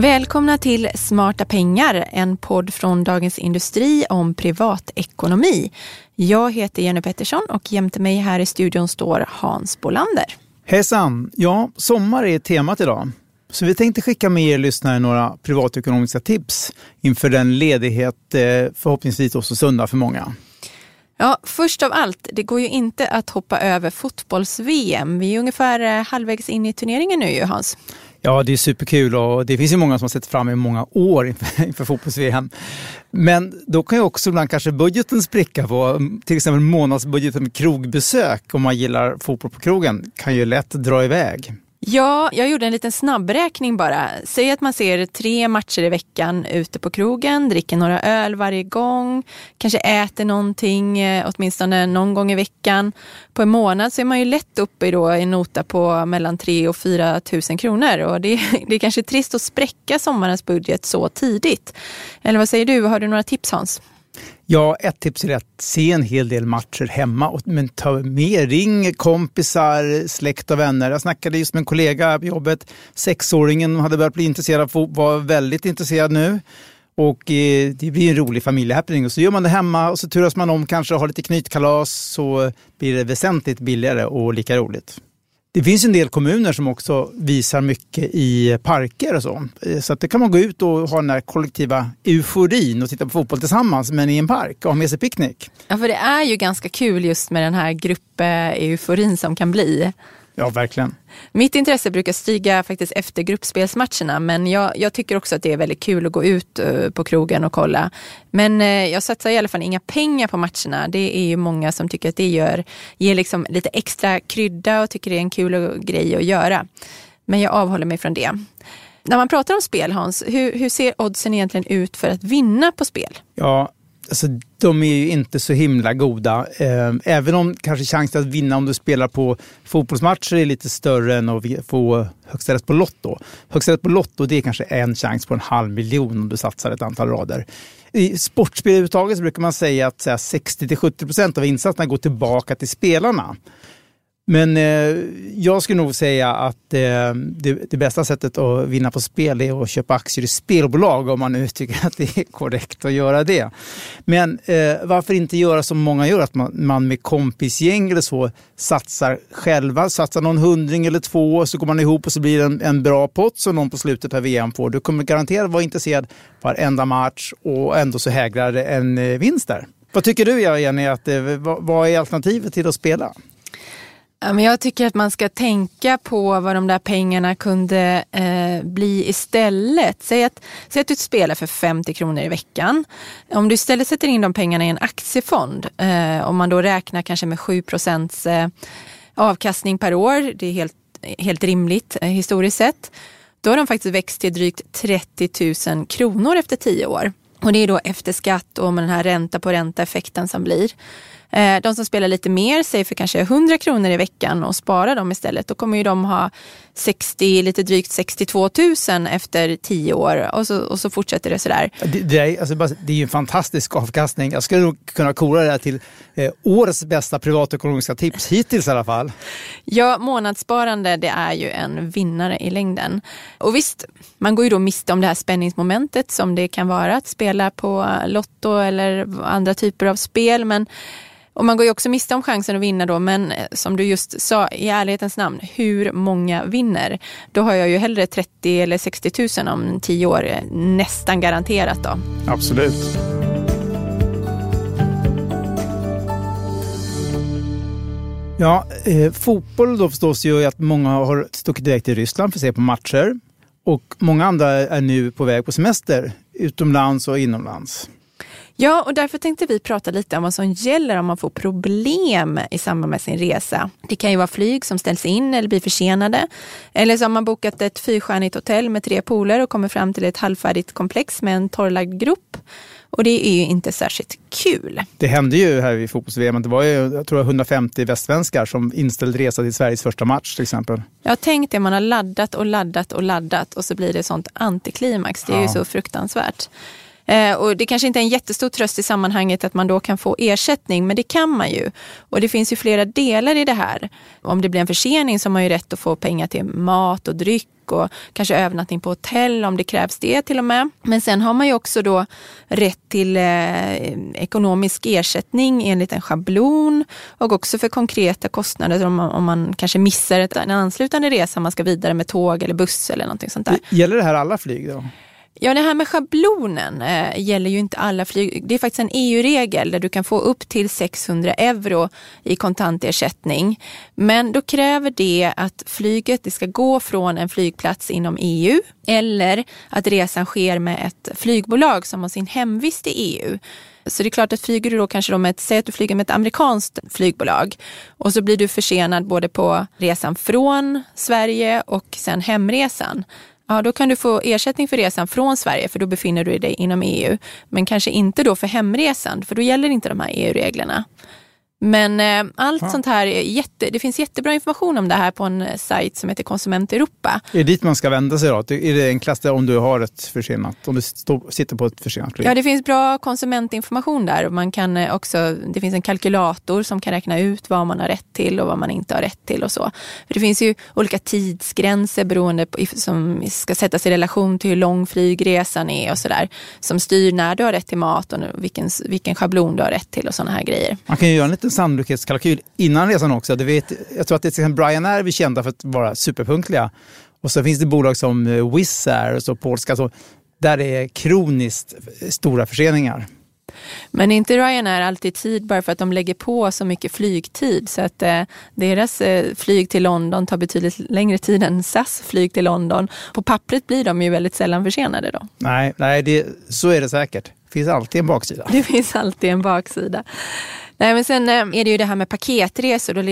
Välkomna till Smarta pengar, en podd från Dagens Industri om privatekonomi. Jag heter Jenny Pettersson och jämte mig här i studion står Hans Bolander. Hejsan! Ja, sommar är temat idag. Så vi tänkte skicka med er lyssnare några privatekonomiska tips inför den ledighet eh, förhoppningsvis också söndag för många. Ja, först av allt, det går ju inte att hoppa över fotbolls-VM. Vi är ungefär eh, halvvägs in i turneringen nu ju, Hans. Ja, det är superkul och det finns ju många som har sett fram emot många år inför, inför fotbolls-VM. Men då kan ju också ibland kanske budgeten spricka på, mm, till exempel månadsbudgeten med krogbesök om man gillar fotboll på krogen kan ju lätt dra iväg. Ja, jag gjorde en liten snabbräkning bara. Säg att man ser tre matcher i veckan ute på krogen, dricker några öl varje gång, kanske äter någonting eh, åtminstone någon gång i veckan. På en månad så är man ju lätt uppe i då en nota på mellan 3 och 4 tusen kronor och det, det är kanske trist att spräcka sommarens budget så tidigt. Eller vad säger du? Har du några tips Hans? Ja, ett tips är att se en hel del matcher hemma. Men ta med, ring kompisar, släkt och vänner. Jag snackade just med en kollega på jobbet. Sexåringen hade börjat bli intresserad av fotboll, var väldigt intresserad nu. Och eh, det blir en rolig familjehappening. Och så gör man det hemma och så turas man om kanske och har lite knytkalas så blir det väsentligt billigare och lika roligt. Det finns en del kommuner som också visar mycket i parker och så. Så att det kan man gå ut och ha den här kollektiva euforin och titta på fotboll tillsammans men i en park och ha med sig picknick. Ja, för det är ju ganska kul just med den här grupp-euforin som kan bli. Ja, verkligen. Mitt intresse brukar stiga faktiskt efter gruppspelsmatcherna men jag, jag, tycker också att det är väldigt kul att gå ut uh, på krogen och kolla. Men uh, jag satsar i alla fall inga pengar på matcherna. Det är ju många som tycker att det gör, ger liksom lite extra krydda och tycker det är en kul grej att göra. Men jag avhåller mig från det. När man pratar om spel Hans, hur, hur ser oddsen egentligen ut för att vinna på spel? Ja, alltså, de är ju inte så himla goda. Eh, även om kanske chansen att vinna om du spelar på fotbollsmatcher är lite större än att få högsta rätt på Lotto. Högsta rätt på Lotto det är kanske en chans på en halv miljon om du satsar ett antal rader. I sportspel överhuvudtaget brukar man säga att 60-70% av insatserna går tillbaka till spelarna. Men eh, jag skulle nog säga att eh, det, det, bästa sättet att vinna på spel är att köpa aktier i spelbolag om man nu tycker att det är korrekt att göra det. Men eh, varför inte göra som många gör, att man, man med kompisgäng eller så satsar själva, satsar någon hundring eller två så går man ihop och så blir det en, en bra pott som någon på slutet av VM får. Du kommer garanterat vara intresserad varenda match och ändå så hägrar det en eh, vinst där. Vad tycker du Jenny, att, eh, vad, vad är alternativet till att spela? Jag tycker att man ska tänka på vad de där pengarna kunde eh, bli istället. Säg att, säg att du spelar för 50 kronor i veckan. Om du istället sätter in de pengarna i en aktiefond, eh, om man då räknar kanske med 7 procents eh, avkastning per år, det är helt, helt rimligt eh, historiskt sett, då har de faktiskt växt till drygt 30 000 kronor efter tio år. Och det är då efter skatt och med den här ränta på ränta effekten som blir. Eh, de som spelar lite mer, säg för kanske 100 kronor i veckan och sparar dem istället, då kommer ju de ha 60, lite drygt 62 000 efter 10 år och så, och så fortsätter det sådär. Det, det, är, alltså, det är ju en fantastisk avkastning. Jag skulle nog kunna kora det här till eh, årets bästa privatekonomiska tips hittills i alla fall. Ja, månadssparande det är ju en vinnare i längden. Och visst, man går ju då miste om det här spänningsmomentet som det kan vara att spela på Lotto eller andra typer av spel, men och man går ju också miste om chansen att vinna då, men eh, som du just sa, i ärlighetens namn, hur många vinner? Då har jag ju hellre 30 eller 60 000 om 10 år, eh, nästan garanterat då. Absolut. Ja, eh, fotboll då förstås ju att många har stuckit direkt till Ryssland för att se på matcher. Och många andra är nu på väg på semester utomlands och inomlands. Ja, och därför tänkte vi prata lite om vad som gäller om man får problem i samband med sin resa. Det kan ju vara flyg som ställs in eller blir försenade. Eller så har man bokat ett fyrstjärnigt hotell med tre pooler och kommer fram till ett halvfärdigt komplex med en torrlagd grop. Och det är ju inte särskilt kul. Det hände ju här vid fotbolls-VM. Det var ju jag tror 150 västsvenskar som inställde resa till Sveriges första match till exempel. Jag tänkte man har laddat och laddat och laddat och så blir det sånt antiklimax. Det är ja. ju så fruktansvärt. Eh, och det kanske inte är en jättestor tröst i sammanhanget att man då kan få ersättning, men det kan man ju. Och det finns ju flera delar i det här. Om det blir en försening så har man ju rätt att få pengar till mat och dryck och kanske övernattning på hotell om det krävs det till och med. Men sen har man ju också då rätt till eh, ekonomisk ersättning enligt en schablon och också för konkreta kostnader om man, om man kanske missar ett, en anslutande resa, man ska vidare med tåg eller buss eller någonting sånt där. Gäller det här alla flyg då? Ja, det här med schablonen eh, gäller ju inte alla flyg. Det är faktiskt en EU-regel där du kan få upp till 600 euro i kontantersättning. Men då kräver det att flyget det ska gå från en flygplats inom EU eller att resan sker med ett flygbolag som har sin hemvist i EU. Så det är klart att flyger du då kanske då med ett, säg att du flyger med ett amerikanskt flygbolag och så blir du försenad både på resan från Sverige och sen hemresan ja, då kan du få ersättning för resan från Sverige för då befinner du dig inom EU. Men kanske inte då för hemresan för då gäller inte de här EU-reglerna. Men eh, allt ja. sånt här, jätte, det finns jättebra information om det här på en sajt som heter Konsument Europa. Är det dit man ska vända sig då? Är det enklaste om du har ett försenat, om du stå, sitter på ett försenat flyg? Ja, det finns bra konsumentinformation där. Man kan eh, också, det finns en kalkylator som kan räkna ut vad man har rätt till och vad man inte har rätt till och så. För det finns ju olika tidsgränser beroende på, som ska sättas i relation till hur lång flygresan är och sådär. Som styr när du har rätt till mat och vilken, vilken schablon du har rätt till och sådana här grejer. Man kan ju göra en liten sannolikhetskalkyl innan resan också. Du vet, jag tror att det är till exempel Ryanair är kända för att vara superpunktliga. Och så finns det bolag som eh, Wizz Air och så polska, så där det är kroniskt stora förseningar. Men inte Ryanair alltid tid bara för att de lägger på så mycket flygtid så att eh, deras eh, flyg till London tar betydligt längre tid än SAS flyg till London. På pappret blir de ju väldigt sällan försenade då. Nej, nej det, så är det säkert. Det finns alltid en baksida. Det finns alltid en baksida. Nej, men sen eh, är det ju det här med paketresor, då,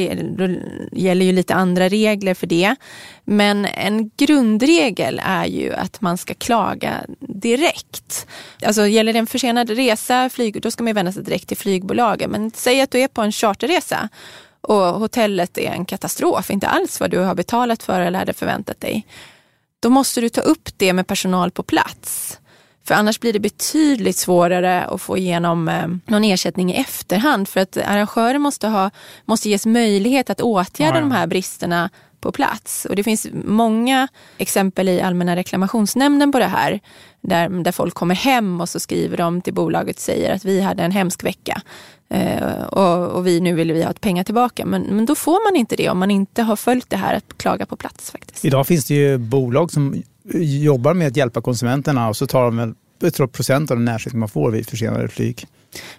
då gäller ju lite andra regler för det. Men en grundregel är ju att man ska klaga direkt. Alltså gäller det en försenad resa, flyg, då ska man vända sig direkt till flygbolaget. Men säg att du är på en charterresa och hotellet är en katastrof, inte alls vad du har betalat för eller hade förväntat dig. Då måste du ta upp det med personal på plats. För annars blir det betydligt svårare att få igenom eh, någon ersättning i efterhand. För att arrangörer måste, ha, måste ges möjlighet att åtgärda ja, de här bristerna på plats. Och det finns många exempel i Allmänna reklamationsnämnden på det här. Där, där folk kommer hem och så skriver de till bolaget och säger att vi hade en hemsk vecka. Eh, och, och, vi, nu vill vi ha pengar tillbaka. Men, men då får man inte det om man inte har följt det här att klaga på plats. faktiskt. Idag finns det ju bolag som jobbar med att hjälpa konsumenterna och så tar de väl procent av den ersättning man får vid försenade flyg.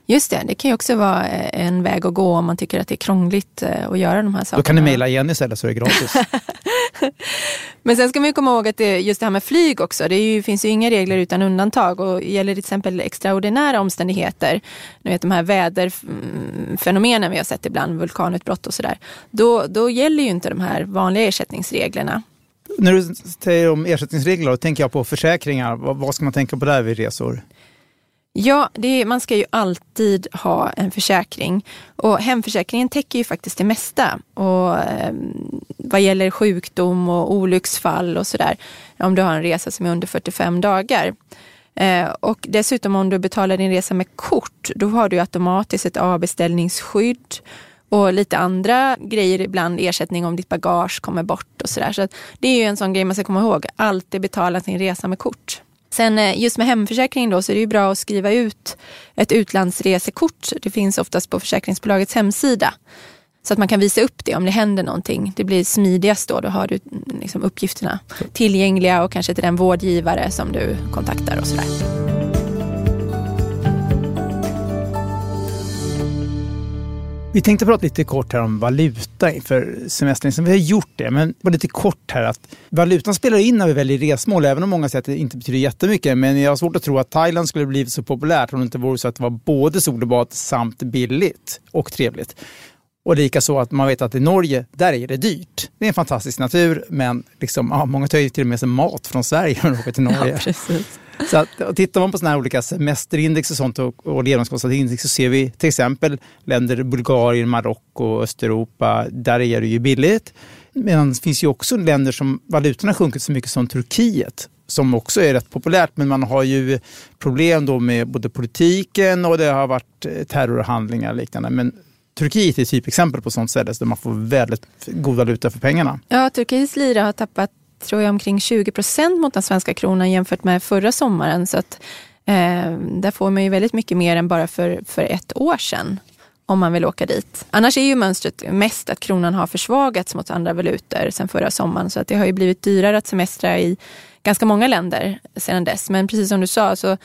Just det, det kan ju också vara eh, en väg att gå om man tycker att det är krångligt eh, att göra de här sakerna. Då kan du mejla igen istället så är det gratis. Men sen ska man komma ihåg att det, just det här med flyg också, det ju, finns ju inga regler utan undantag och gäller till exempel extraordinära omständigheter, ni vet de här väderfenomenen vi har sett ibland, vulkanutbrott och sådär, då, då gäller ju inte de här vanliga ersättningsreglerna. När du säger om ersättningsregler, då tänker jag på försäkringar. Vad, vad ska man tänka på där vid resor? Ja, är, man ska ju alltid ha en försäkring. Och hemförsäkringen täcker ju faktiskt det mesta. Och, eh, vad gäller sjukdom och olycksfall och sådär. Om du har en resa som är under 45 dagar. Eh, och dessutom om du betalar din resa med kort, då har du automatiskt ett avbeställningsskydd och lite andra grejer, ibland ersättning om ditt bagage kommer bort och sådär. Så det är ju en sån grej man ska komma ihåg, alltid betala sin resa med kort. Sen eh, just med hemförsäkringen då så är det ju bra att skriva ut ett utlandsresekort. Det finns oftast på försäkringsbolagets hemsida. Så att man kan visa upp det om det händer någonting. Det blir smidigast då. Då har du liksom uppgifterna tillgängliga och kanske till den vårdgivare som du kontaktar och sådär. Vi tänkte prata lite kort här om valuta inför semestern. Vi har gjort det, men bara lite kort här att valutan spelar in när vi väljer resmål, även om många säger att det inte betyder jättemycket. Men jag har svårt att tro att Thailand skulle bli så populärt om det inte vore så att det var både sol och bad samt billigt och trevligt. Och likaså att man vet att i Norge, där är det dyrt. Det är en fantastisk natur, men liksom, ja, många tar ju till och med sig mat från Sverige när de åker till Norge. Ja, så att, och tittar man på sådana här olika semesterindex och sånt och, och levnadskostnadsindex så ser vi till exempel länder, Bulgarien, Marocko, Östeuropa, där är det ju billigt. Men det finns ju också länder som valutorna sjunkit så mycket som Turkiet som också är rätt populärt. Men man har ju problem då med både politiken och det har varit eh, terrorhandlingar och liknande. Men Turkiet är ett typexempel på sånt ställe där man får väldigt god valuta för pengarna. Ja, Turkiets lira har tappat tror jag omkring 20 procent mot den svenska kronan jämfört med förra sommaren. Så att, eh, där får man ju väldigt mycket mer än bara för, för ett år sedan om man vill åka dit. Annars är ju mönstret mest att kronan har försvagats mot andra valutor sedan förra sommaren. Så att det har ju blivit dyrare att semestra i ganska många länder sedan dess. Men precis som du sa, så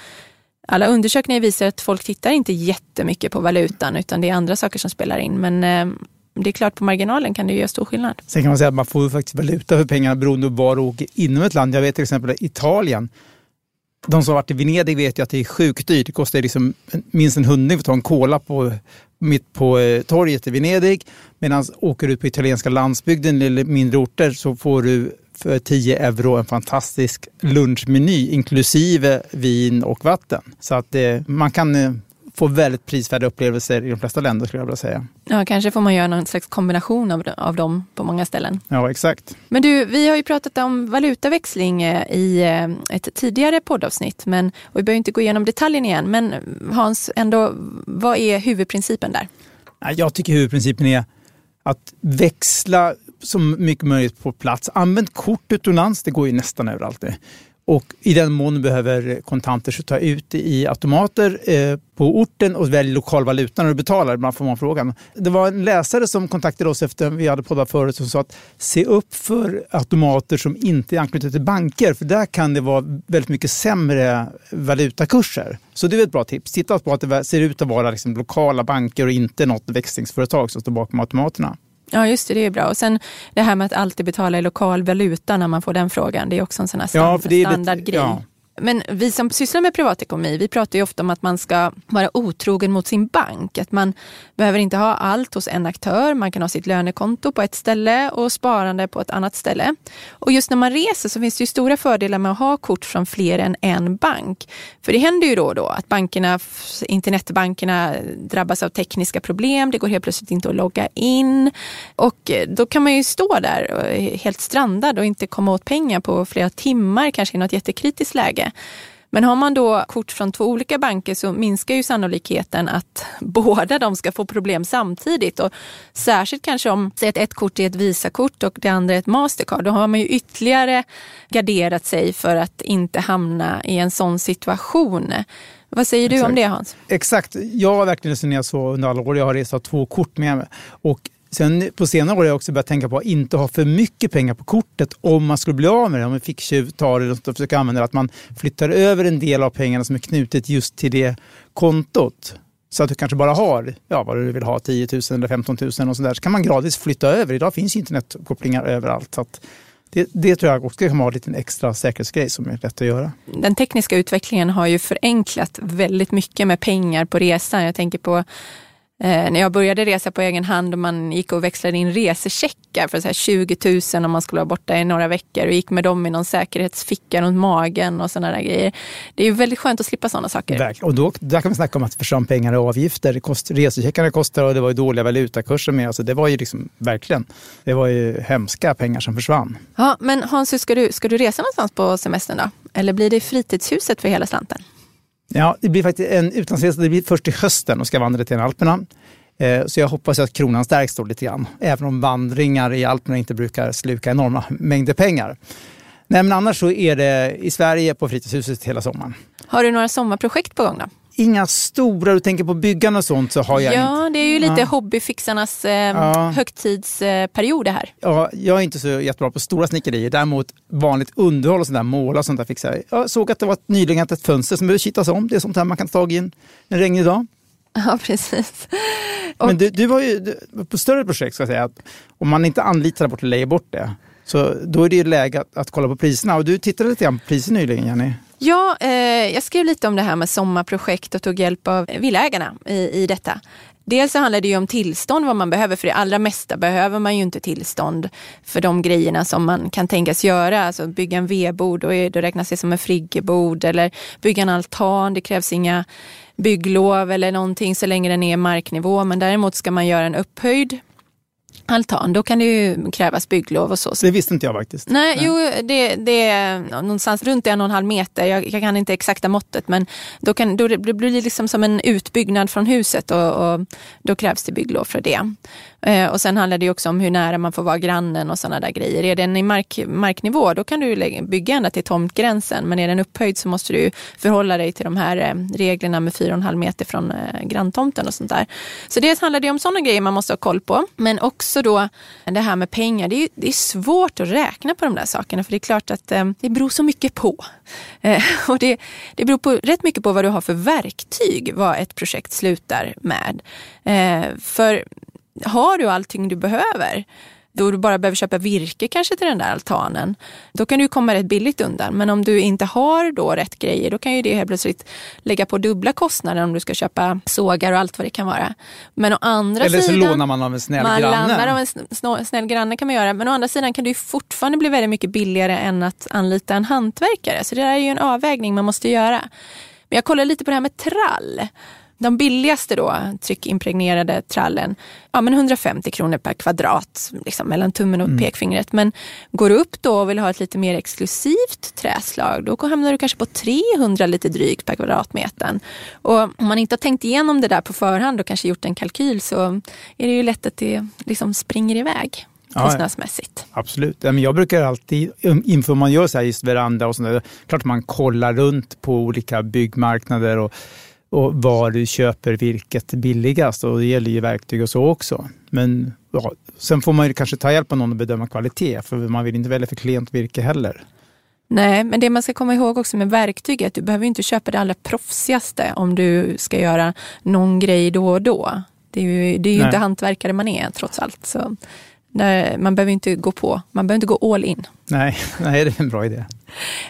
alla undersökningar visar att folk tittar inte jättemycket på valutan utan det är andra saker som spelar in. Men eh, det är klart på marginalen kan det göra stor skillnad. Sen kan man säga att man får faktiskt valuta för pengarna beroende på var du åker inom ett land. Jag vet till exempel Italien. De som har varit i Venedig vet ju att det är sjukt dyrt. Det kostar liksom minst en hundring för att ta en cola på, mitt på eh, torget i Venedig. Medan åker du ut på italienska landsbygden eller mindre orter så får du för 10 euro en fantastisk lunchmeny inklusive vin och vatten. Så att eh, man kan eh, få väldigt prisvärda upplevelser i de flesta länder skulle jag vilja säga. Ja, kanske får man göra någon slags kombination av, av dem på många ställen. Ja, exakt. Men du, vi har ju pratat om valutaväxling eh, i eh, ett tidigare poddavsnitt men, och vi behöver inte gå igenom detaljen igen. Men Hans, ändå, vad är huvudprincipen där? Jag tycker huvudprincipen är att växla så mycket möjligt på plats. Använd kort utomlands, det går ju nästan överallt. Och i den mån du behöver kontanter så ta ut i automater eh, på orten och välj lokal valuta när du betalar. Man får man frågan. Det var en läsare som kontaktade oss efter vi hade poddat förut som sa att se upp för automater som inte är anknutna till banker för där kan det vara väldigt mycket sämre valutakurser. Så det är ett bra tips. Titta på att det ser ut att vara liksom lokala banker och inte något växlingsföretag som står bakom automaterna. Ja, just det, det är bra. Och sen det här med att alltid betala i lokal valuta när man får den frågan. Det är också en sån här stand ja, standardgrej. Ja. Men vi som sysslar med privatekonomi, vi pratar ju ofta om att man ska vara otrogen mot sin bank. Att man behöver inte ha allt hos en aktör. Man kan ha sitt lönekonto på ett ställe och sparande på ett annat ställe. Och just när man reser så finns det ju stora fördelar med att ha kort från fler än en bank. För det händer ju då och då att bankerna, internetbankerna drabbas av tekniska problem. Det går helt plötsligt inte att logga in. Och då kan man ju stå där eh, helt strandad och inte komma åt pengar på flera timmar, kanske i något jättekritiskt läge. Men har man då kort från två olika banker så minskar ju sannolikheten att båda de ska få problem samtidigt. Och särskilt kanske om säg att ett kort är ett Visakort och det andra är ett Mastercard. Då har man ju ytterligare garderat sig för att inte hamna i en sån situation. Vad säger du Exakt. om det Hans? Exakt. Jag har verkligen resonerat så under alla år. Jag har rest två kort med mig. Och Sen på senare år har jag också börjat tänka på att inte ha för mycket pengar på kortet om man skulle bli av med det. Om en ficktjuv tar det och försöker använda det. Att man flyttar över en del av pengarna som är knutet just till det kontot. Så att du kanske bara har ja, vad du vill ha, 10 000 eller 15 000 och sådär. Så kan man gradvis flytta över. Idag finns internetkopplingar överallt. Så att det, det, tror jag också kan vara en liten extra säkerhetsgrej som är lätt att göra. Den tekniska utvecklingen har ju förenklat väldigt mycket med pengar på resan. Jag tänker på när jag började resa på egen hand och man gick och växlade in resecheckar för så här 20 000 om man skulle vara borta i några veckor och gick med dem i någon säkerhetsficka runt magen och sådana där grejer. Det är ju väldigt skönt att slippa sådana saker. Verkligen. Och då, där kan vi snacka om att försvinna pengar och avgifter. Kost, resecheckarna kostar och det var ju dåliga valutakurser med. Alltså det var ju liksom verkligen, det var ju hemska pengar som försvann. Ja, men Hans, ska du, ska du resa någonstans på semestern då? Eller blir det fritidshuset för hela slanten? Ja, det blir faktiskt en utlandsresa. Det blir först i hösten och ska vandra till Alperna. Eh, så jag hoppas att kronan stärks då lite grann. Även om vandringar i Alperna inte brukar sluka enorma mängder pengar. Nej, men annars så är det i Sverige på fritidshuset hela sommaren. Har du några sommarprojekt på gång då? Inga stora, du tänker på byggande och sånt så har jag Ja, det är ju lite ja. hobbyfixarnas eh, ja. högtidsperiod det här. Ja, jag är inte så jättebra på stora snickerier. Däremot vanligt underhåll och sånt där, måla och sånt där fixar jag. Jag såg att det var nyligen ett fönster som behöver kittas om. Det är sånt här man kan ta tag i en, en regnig dag. Ja, precis. Och... Men du, du var ju du, på större projekt, ska jag säga, att om man inte anlitar bort det, lägger bort det, så då är det ju läge att, att kolla på priserna. Och du tittade lite grann på priser nyligen, Jenny. Ja, eh, jag skrev lite om det här med sommarprojekt och tog hjälp av villaägarna i, i detta. Dels så handlar det ju om tillstånd, vad man behöver. För det allra mesta behöver man ju inte tillstånd för de grejerna som man kan tänkas göra. Alltså bygga en vedbod, då, då räknas det som en friggebod. Eller bygga en altan, det krävs inga bygglov eller någonting så länge den är marknivå. Men däremot ska man göra en upphöjd altan, då kan det ju krävas bygglov och så. Det visste inte jag faktiskt. Nej, Nej. jo, det, det är någonstans runt en och en halv meter. Jag, jag kan inte exakta måttet, men då, kan, då det blir det liksom som en utbyggnad från huset och, och då krävs det bygglov för det. Eh, och sen handlar det också om hur nära man får vara grannen och sådana där grejer. Är den i mark, marknivå, då kan du bygga ända till tomtgränsen, men är den upphöjd så måste du förhålla dig till de här eh, reglerna med 4,5 meter från eh, granntomten och sånt där. Så dels handlar det om sådana grejer man måste ha koll på, men också då det här med pengar. Det är, det är svårt att räkna på de där sakerna, för det är klart att det beror så mycket på. Och det, det beror på, rätt mycket på vad du har för verktyg, vad ett projekt slutar med. För har du allting du behöver, då du bara behöver köpa virke kanske till den där altanen, då kan du komma rätt billigt undan. Men om du inte har då rätt grejer, då kan ju det helt plötsligt lägga på dubbla kostnader om du ska köpa sågar och allt vad det kan vara. Men å andra Eller så sidan, lånar man av en snäll man granne. Man av en snäll granne kan man göra, men å andra sidan kan det ju fortfarande bli väldigt mycket billigare än att anlita en hantverkare. Så det där är ju en avvägning man måste göra. Men jag kollar lite på det här med trall. De billigaste då, tryckimpregnerade trallen, ja, men 150 kronor per kvadrat, liksom mellan tummen och mm. pekfingret. Men går du upp då och vill ha ett lite mer exklusivt träslag, då hamnar du kanske på 300 lite drygt per kvadratmeter. Och om man inte har tänkt igenom det där på förhand och kanske gjort en kalkyl så är det ju lätt att det liksom springer iväg kostnadsmässigt. Ja, absolut. Jag brukar alltid, inför man gör så här just veranda och sånt klart man kollar runt på olika byggmarknader och och var du köper virket billigast. Och det gäller ju verktyg och så också. Men ja, sen får man ju kanske ta hjälp av någon och bedöma kvalitet, för man vill inte välja för klent virke heller. Nej, men det man ska komma ihåg också med verktyg är att du behöver inte köpa det allra proffsigaste om du ska göra någon grej då och då. Det är ju, det är ju inte hantverkare man är trots allt. Så där man behöver inte gå på, man behöver inte gå all in. Nej, nej det är en bra idé.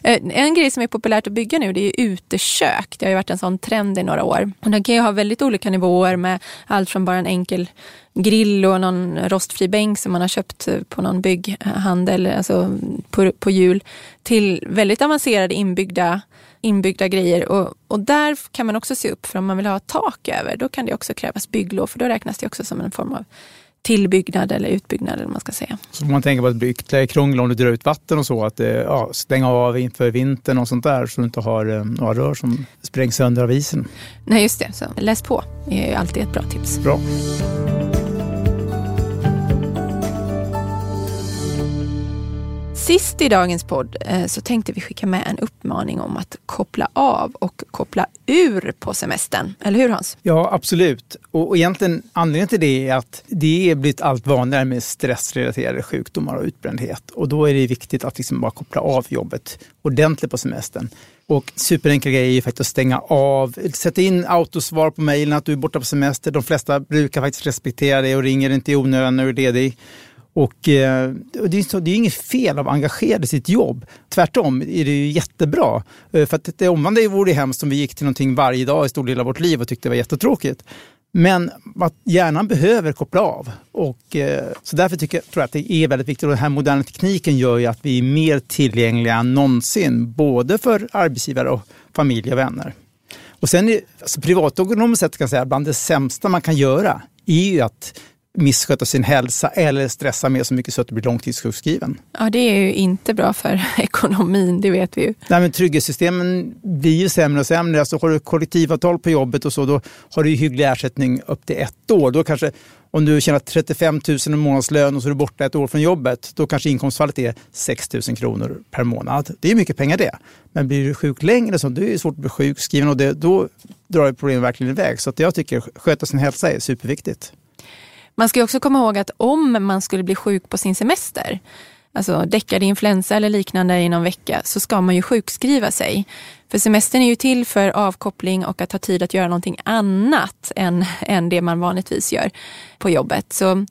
Eh, en grej som är populärt att bygga nu det är utekök. Det har ju varit en sån trend i några år. Och den kan ju ha väldigt olika nivåer med allt från bara en enkel grill och någon rostfri bänk som man har köpt på någon bygghandel, alltså på, på hjul, till väldigt avancerade inbyggda inbyggda grejer och, och där kan man också se upp för om man vill ha tak över då kan det också krävas bygglov för då räknas det också som en form av tillbyggnad eller utbyggnad eller man ska säga. Så man tänker på att det blir ytterligare krångel om du drar ut vatten och så, att eh, ja, stänga av inför vintern och sånt där så du inte har eh, några rör som sprängs sönder av isen. Nej, just det. Så läs på det är alltid ett bra tips. Bra. Sist i dagens podd eh, så tänkte vi skicka med en uppmaning om att koppla av och koppla ur på semestern. Eller hur Hans? Ja, absolut. Och egentligen anledningen till det är att det är blivit allt vanligare med stressrelaterade sjukdomar och utbrändhet. Och då är det viktigt att liksom bara koppla av jobbet ordentligt på semestern. Och superenkla grejer är ju faktiskt att stänga av, sätta in autosvar på mejlen att du är borta på semester. De flesta brukar faktiskt respektera det och ringer inte i onödan när du är ledig. Och, eh, det, är så, det är inget fel av att engagera i sitt jobb. Tvärtom är det ju jättebra. Eh, för att det omvända vore det hemskt om vi gick till någonting varje dag i stor del av vårt liv och tyckte det var jättetråkigt. Men att hjärnan behöver koppla av. Och, eh, så därför tycker jag, tror jag att det är väldigt viktigt. Och den här moderna tekniken gör ju att vi är mer tillgängliga än någonsin. Både för arbetsgivare, och familj och vänner. Och sen är, alltså privatekonomiskt sett kan jag säga bland det sämsta man kan göra är ju att missköta sin hälsa eller stressa med så mycket så att du blir långtidssjukskriven. Ja, det är ju inte bra för ekonomin, det vet vi ju. Nej, men trygghetssystemen blir ju sämre och sämre. Alltså, har du kollektivavtal på jobbet och så, då har du hygglig ersättning upp till ett år. Då kanske, om du tjänar 35 000 i månadslön och så är du borta ett år från jobbet, då kanske inkomstfallet är 6 000 kronor per månad. Det är mycket pengar det. Men blir du sjuk längre, så, då är det svårt att bli sjukskriven och det, då drar problemet verkligen iväg. Så att jag tycker att sköta sin hälsa är superviktigt. Man ska också komma ihåg att om man skulle bli sjuk på sin semester, alltså däckade influensa eller liknande i någon vecka, så ska man ju sjukskriva sig. För semestern är ju till för avkoppling och att ha tid att göra någonting annat än, än det man vanligtvis gör på jobbet. Så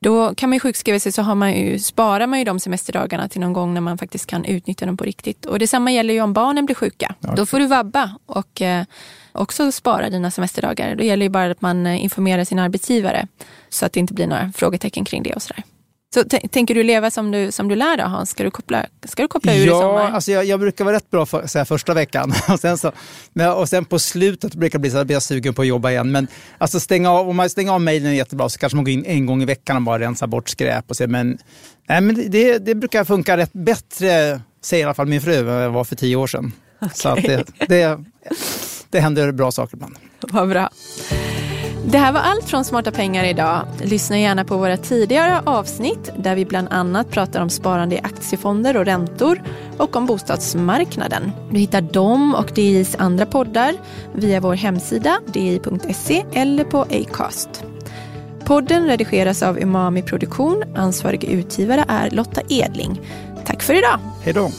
då kan man ju sjukskriva sig så har man ju, sparar man ju de semesterdagarna till någon gång när man faktiskt kan utnyttja dem på riktigt. Och detsamma gäller ju om barnen blir sjuka. Okay. Då får du vabba och eh, också spara dina semesterdagar. Då gäller ju bara att man eh, informerar sin arbetsgivare så att det inte blir några frågetecken kring det och sådär. Så tänker du leva som du, som du lär då Hans? Ska du koppla, ska du koppla ur ja, i sommar? Alltså jag, jag brukar vara rätt bra för, så här, första veckan. och, sen så, men, och sen på slutet brukar det bli så att jag sugen på att jobba igen. Men alltså stänga av, om man stänger av mejlen jättebra så kanske man går in en gång i veckan och bara rensar bort skräp. Och så, men nej, men det, det brukar funka rätt bättre, säger i alla fall min fru, än jag var för tio år sedan. Okay. Så att det, det, det händer bra saker ibland. Vad bra. Det här var allt från Smarta pengar idag. Lyssna gärna på våra tidigare avsnitt där vi bland annat pratar om sparande i aktiefonder och räntor och om bostadsmarknaden. Du hittar dem och DIs andra poddar via vår hemsida di.se eller på Acast. Podden redigeras av Umami Produktion. Ansvarig utgivare är Lotta Edling. Tack för idag. Hej då.